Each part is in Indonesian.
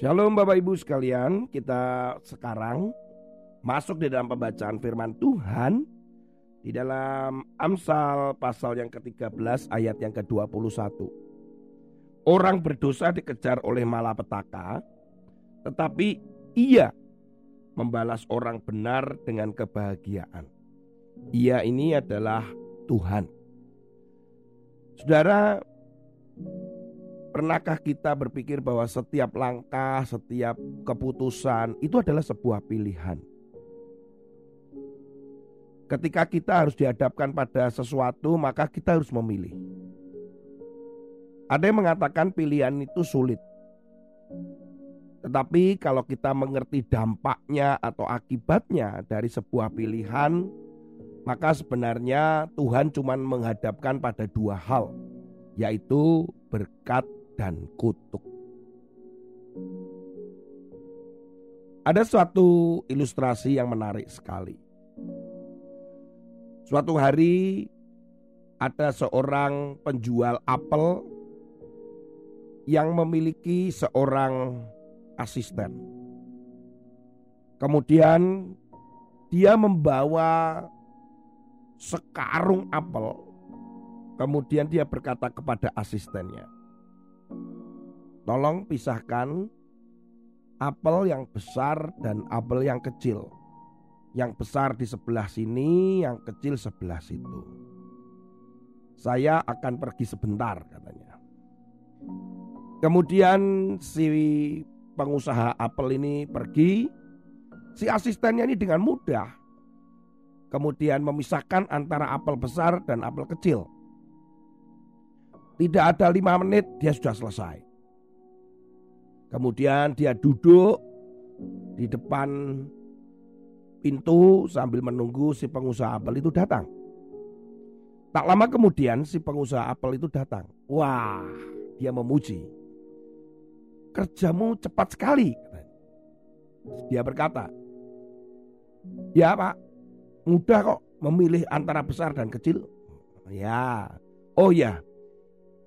Shalom Bapak Ibu sekalian, kita sekarang masuk di dalam pembacaan firman Tuhan di dalam Amsal pasal yang ke-13 ayat yang ke-21. Orang berdosa dikejar oleh malapetaka, tetapi ia membalas orang benar dengan kebahagiaan. Ia ini adalah Tuhan. Saudara, Pernahkah kita berpikir bahwa setiap langkah, setiap keputusan itu adalah sebuah pilihan? Ketika kita harus dihadapkan pada sesuatu, maka kita harus memilih. Ada yang mengatakan pilihan itu sulit. Tetapi kalau kita mengerti dampaknya atau akibatnya dari sebuah pilihan, maka sebenarnya Tuhan cuma menghadapkan pada dua hal, yaitu berkat dan kutuk. Ada suatu ilustrasi yang menarik sekali. Suatu hari ada seorang penjual apel yang memiliki seorang asisten. Kemudian dia membawa sekarung apel. Kemudian dia berkata kepada asistennya, Tolong pisahkan apel yang besar dan apel yang kecil. Yang besar di sebelah sini, yang kecil sebelah situ. Saya akan pergi sebentar katanya. Kemudian si pengusaha apel ini pergi, si asistennya ini dengan mudah kemudian memisahkan antara apel besar dan apel kecil. Tidak ada lima menit dia sudah selesai. Kemudian dia duduk di depan pintu sambil menunggu si pengusaha apel itu datang. Tak lama kemudian si pengusaha apel itu datang. Wah, dia memuji. Kerjamu cepat sekali. Dia berkata, Ya pak, mudah kok memilih antara besar dan kecil. Ya, oh ya,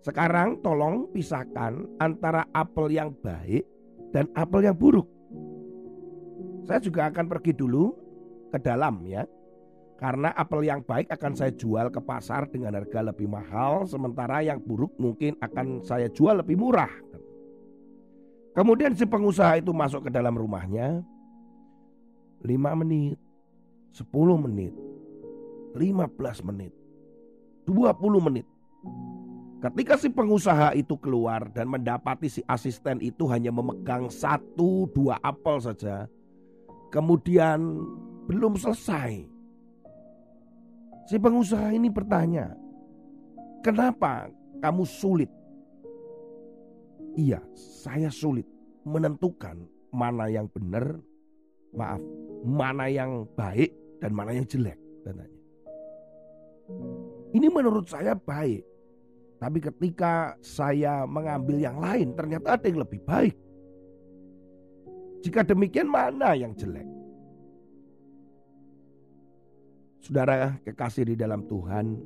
sekarang tolong pisahkan antara apel yang baik dan apel yang buruk. Saya juga akan pergi dulu ke dalam ya. Karena apel yang baik akan saya jual ke pasar dengan harga lebih mahal, sementara yang buruk mungkin akan saya jual lebih murah. Kemudian si pengusaha itu masuk ke dalam rumahnya 5 menit, 10 menit, 15 menit, 20 menit. Ketika si pengusaha itu keluar dan mendapati si asisten itu hanya memegang satu dua apel saja, kemudian belum selesai. Si pengusaha ini bertanya, "Kenapa kamu sulit?" Iya, saya sulit menentukan mana yang benar, maaf, mana yang baik dan mana yang jelek, katanya. Ini menurut saya baik, tapi ketika saya mengambil yang lain, ternyata ada yang lebih baik. Jika demikian, mana yang jelek? Saudara kekasih di dalam Tuhan,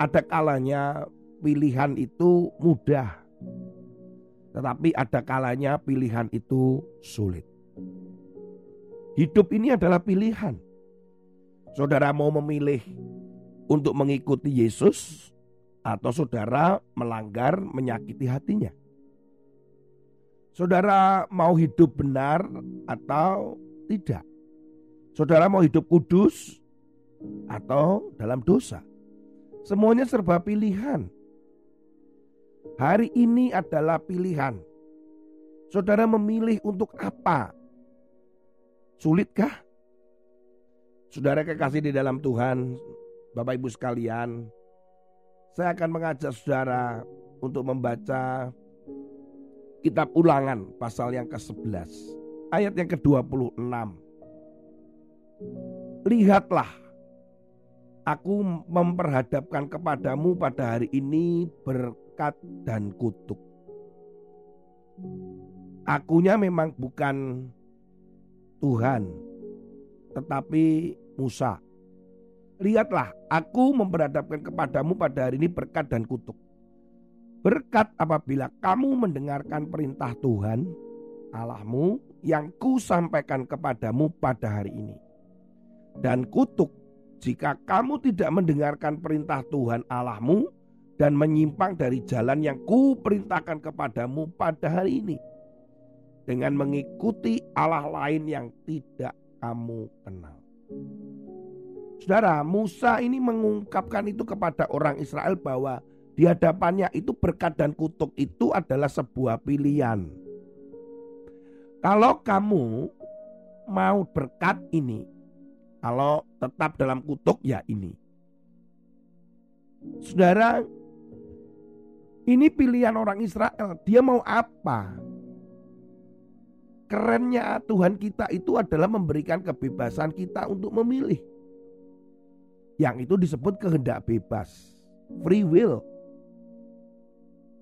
ada kalanya pilihan itu mudah, tetapi ada kalanya pilihan itu sulit. Hidup ini adalah pilihan. Saudara mau memilih untuk mengikuti Yesus atau saudara melanggar menyakiti hatinya. Saudara mau hidup benar atau tidak? Saudara mau hidup kudus atau dalam dosa? Semuanya serba pilihan. Hari ini adalah pilihan. Saudara memilih untuk apa? Sulitkah? Saudara kekasih di dalam Tuhan, Bapak Ibu sekalian, saya akan mengajak saudara untuk membaca kitab ulangan pasal yang ke-11 ayat yang ke-26. Lihatlah aku memperhadapkan kepadamu pada hari ini berkat dan kutuk. Akunya memang bukan Tuhan, tetapi Musa. Lihatlah, aku memperhadapkan kepadamu pada hari ini berkat dan kutuk. Berkat apabila kamu mendengarkan perintah Tuhan Allahmu yang ku sampaikan kepadamu pada hari ini. Dan kutuk jika kamu tidak mendengarkan perintah Tuhan Allahmu dan menyimpang dari jalan yang ku perintahkan kepadamu pada hari ini. Dengan mengikuti Allah lain yang tidak kamu kenal. Saudara, Musa ini mengungkapkan itu kepada orang Israel bahwa di hadapannya itu berkat dan kutuk itu adalah sebuah pilihan. Kalau kamu mau berkat ini, kalau tetap dalam kutuk ya ini. Saudara, ini pilihan orang Israel. Dia mau apa? Kerennya Tuhan kita itu adalah memberikan kebebasan kita untuk memilih. Yang itu disebut kehendak bebas. Free will.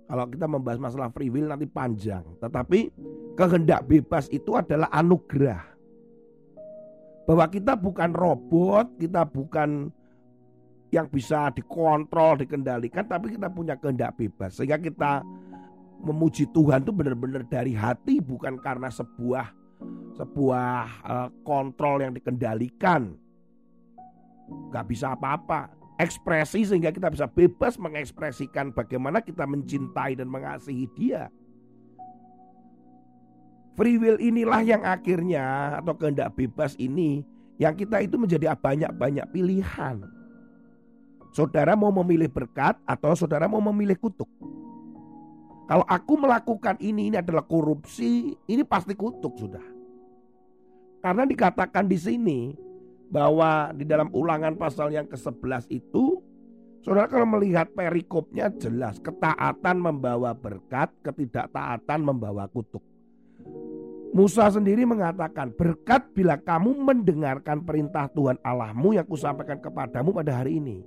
Kalau kita membahas masalah free will nanti panjang. Tetapi kehendak bebas itu adalah anugerah. Bahwa kita bukan robot, kita bukan yang bisa dikontrol, dikendalikan, tapi kita punya kehendak bebas. Sehingga kita memuji Tuhan itu benar-benar dari hati, bukan karena sebuah sebuah uh, kontrol yang dikendalikan nggak bisa apa-apa. Ekspresi sehingga kita bisa bebas mengekspresikan bagaimana kita mencintai dan mengasihi dia. Free will inilah yang akhirnya atau kehendak bebas ini yang kita itu menjadi banyak-banyak pilihan. Saudara mau memilih berkat atau saudara mau memilih kutuk. Kalau aku melakukan ini, ini adalah korupsi, ini pasti kutuk sudah. Karena dikatakan di sini, bahwa di dalam ulangan pasal yang ke-11 itu Saudara kalau melihat perikopnya jelas ketaatan membawa berkat, ketidaktaatan membawa kutuk. Musa sendiri mengatakan berkat bila kamu mendengarkan perintah Tuhan Allahmu yang kusampaikan kepadamu pada hari ini.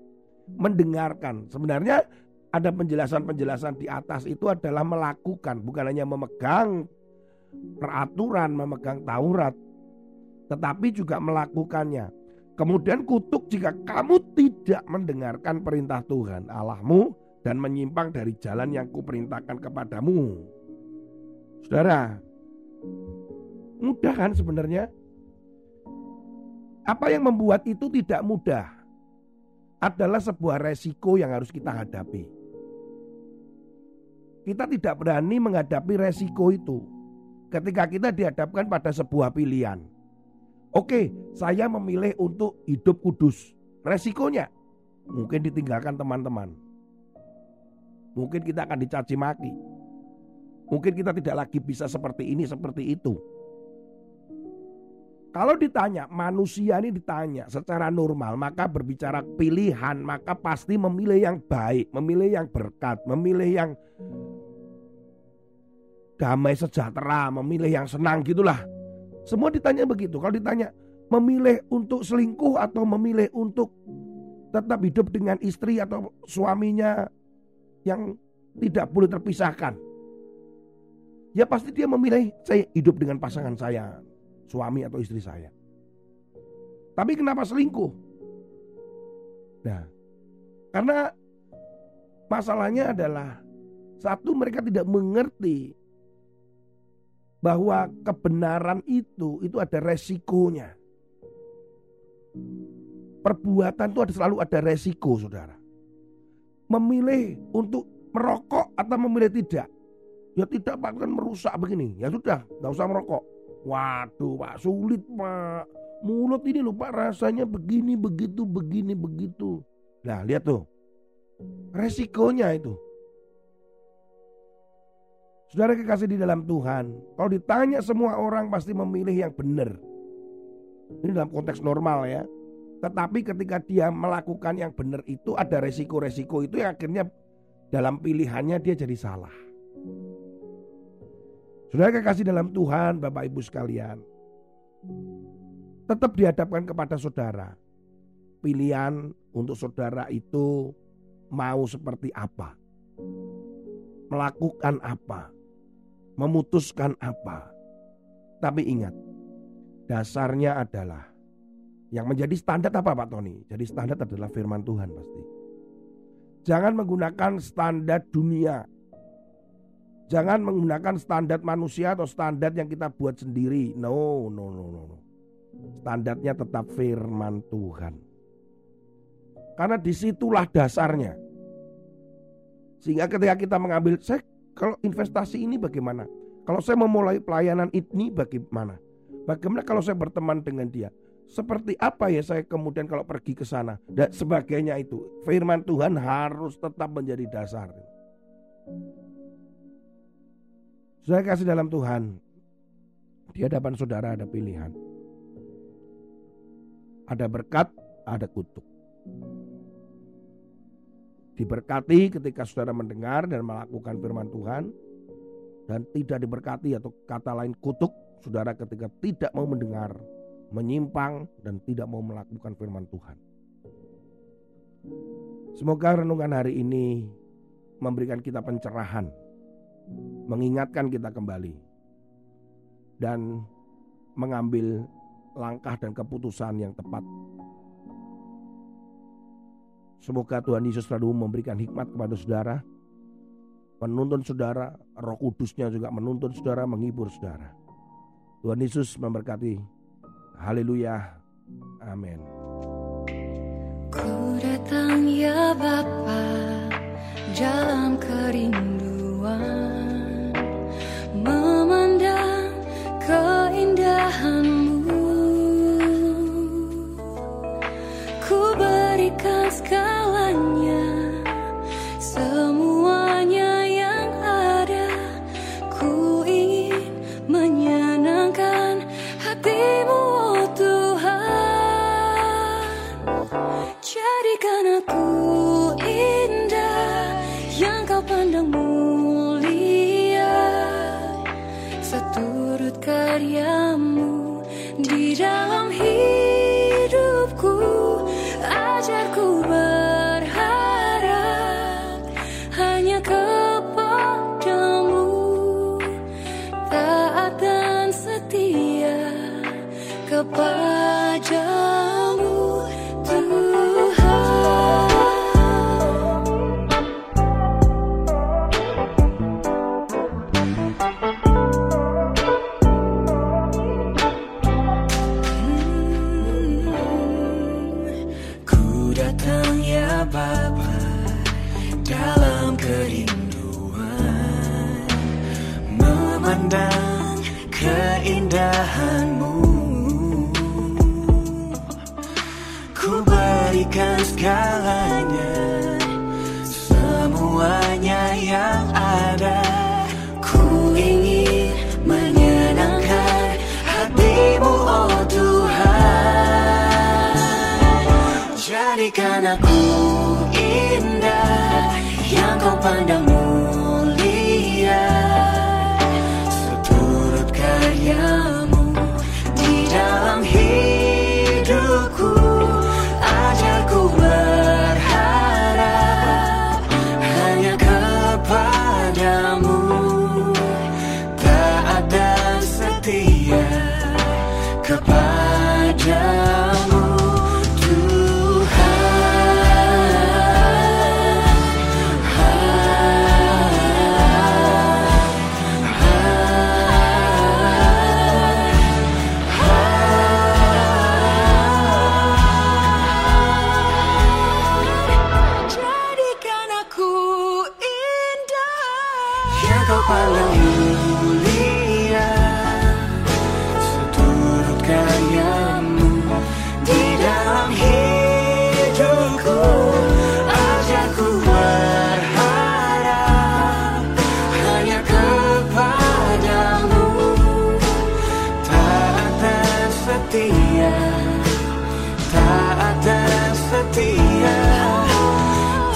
Mendengarkan. Sebenarnya ada penjelasan-penjelasan di atas itu adalah melakukan, bukan hanya memegang peraturan, memegang Taurat, tetapi juga melakukannya. Kemudian kutuk jika kamu tidak mendengarkan perintah Tuhan Allahmu dan menyimpang dari jalan yang kuperintahkan kepadamu. Saudara, mudah kan sebenarnya? Apa yang membuat itu tidak mudah adalah sebuah resiko yang harus kita hadapi. Kita tidak berani menghadapi resiko itu ketika kita dihadapkan pada sebuah pilihan. Oke, saya memilih untuk hidup kudus. Resikonya mungkin ditinggalkan teman-teman. Mungkin kita akan dicaci maki. Mungkin kita tidak lagi bisa seperti ini, seperti itu. Kalau ditanya, manusia ini ditanya secara normal, maka berbicara pilihan, maka pasti memilih yang baik, memilih yang berkat, memilih yang damai sejahtera, memilih yang senang gitulah. Semua ditanya begitu. Kalau ditanya memilih untuk selingkuh atau memilih untuk tetap hidup dengan istri atau suaminya yang tidak boleh terpisahkan. Ya pasti dia memilih saya hidup dengan pasangan saya, suami atau istri saya. Tapi kenapa selingkuh? Nah, karena masalahnya adalah satu mereka tidak mengerti bahwa kebenaran itu itu ada resikonya. Perbuatan itu ada selalu ada resiko, saudara. Memilih untuk merokok atau memilih tidak, ya tidak bahkan merusak begini. Ya sudah, nggak usah merokok. Waduh, pak sulit pak. Mulut ini lupa rasanya begini, begitu, begini, begitu. Nah, lihat tuh. Resikonya itu. Saudara kekasih di dalam Tuhan, kalau ditanya semua orang pasti memilih yang benar. Ini dalam konteks normal ya. Tetapi ketika dia melakukan yang benar itu ada resiko-resiko itu yang akhirnya dalam pilihannya dia jadi salah. Saudara kekasih dalam Tuhan, Bapak Ibu sekalian. Tetap dihadapkan kepada saudara. Pilihan untuk saudara itu mau seperti apa. Melakukan apa. Memutuskan apa. Tapi ingat, dasarnya adalah yang menjadi standar apa Pak Tony? Jadi standar adalah firman Tuhan pasti. Jangan menggunakan standar dunia. Jangan menggunakan standar manusia atau standar yang kita buat sendiri. No, no, no, no. Standarnya tetap firman Tuhan. Karena di situlah dasarnya. Sehingga ketika kita mengambil, saya kalau investasi ini bagaimana? Kalau saya memulai pelayanan ini bagaimana? Bagaimana kalau saya berteman dengan dia? Seperti apa ya saya kemudian kalau pergi ke sana dan sebagainya itu. Firman Tuhan harus tetap menjadi dasar. Saya kasih dalam Tuhan. Di hadapan saudara ada pilihan. Ada berkat, ada kutuk. Diberkati ketika saudara mendengar dan melakukan firman Tuhan. Dan tidak diberkati atau kata lain kutuk saudara ketika tidak mau mendengar menyimpang dan tidak mau melakukan firman Tuhan. Semoga renungan hari ini memberikan kita pencerahan, mengingatkan kita kembali, dan mengambil langkah dan keputusan yang tepat. Semoga Tuhan Yesus selalu memberikan hikmat kepada saudara, menuntun saudara, roh kudusnya juga menuntun saudara, menghibur saudara. Tuhan Yesus memberkati Haleluya. Amin. Ku datang ya Bapa dalam kerinduan aku indah yang kau pandang mulia. Seturut karyamu di dalam hidupku. Ajarku berharap hanya kepadamu Kau paling mulia Seturut karyamu di dalam hidupku. Ajarku berharap hanya kepadamu. Taat dan setia, taat dan setia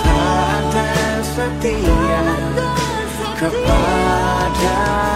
Taat dan setia kepadamu